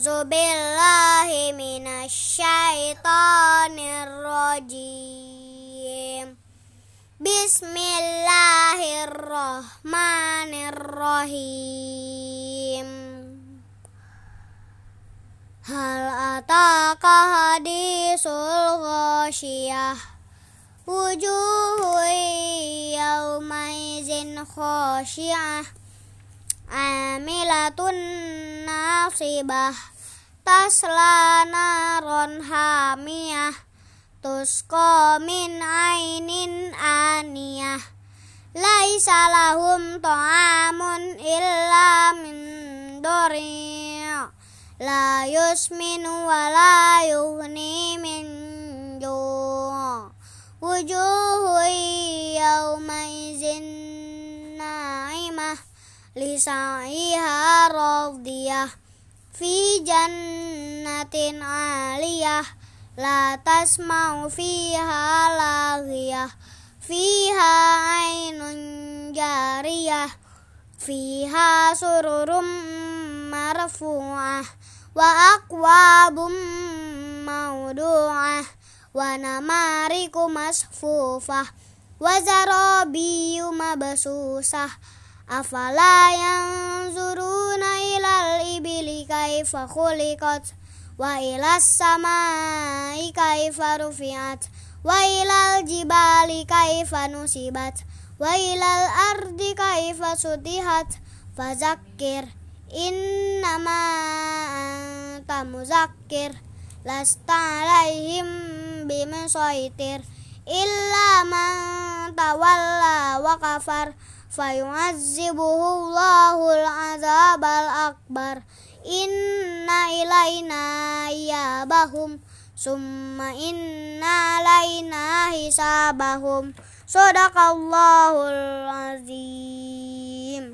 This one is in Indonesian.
أعوذ بالله من الشيطان الرجيم بسم الله الرحمن الرحيم هل أتاك حديث الغاشية وجوه يومئذ خاشعة عاملة ناصبة tasla naron hamiyah Tusko min ainin aniyah. Laisa lahum ta'amun illa min dori' La yusminu wa la yuhni min ju' Wujuhu yawmaizin na'imah Lisa'iha radiyah fi jannatin aliyah la tasma'u fiha laghiyah fiha ainun jariyah fiha sururum marfu'ah wa aqwabum mawdu'ah wa namariku masfufah wa zarabiyyu mabsusah afala yanzurun الإبل كيف خلقت وإلى السماء كيف رفعت وإلى الجبال كيف نصبت وإلى الأرض كيف سطحت فذكر إنما أنت مذكر لست عليهم بمسيطر إلا من تولى وكفر fayu'adzibuhu Allahul azabal akbar inna ilaina iyabahum summa inna alaina hisabahum sadaqallahul azim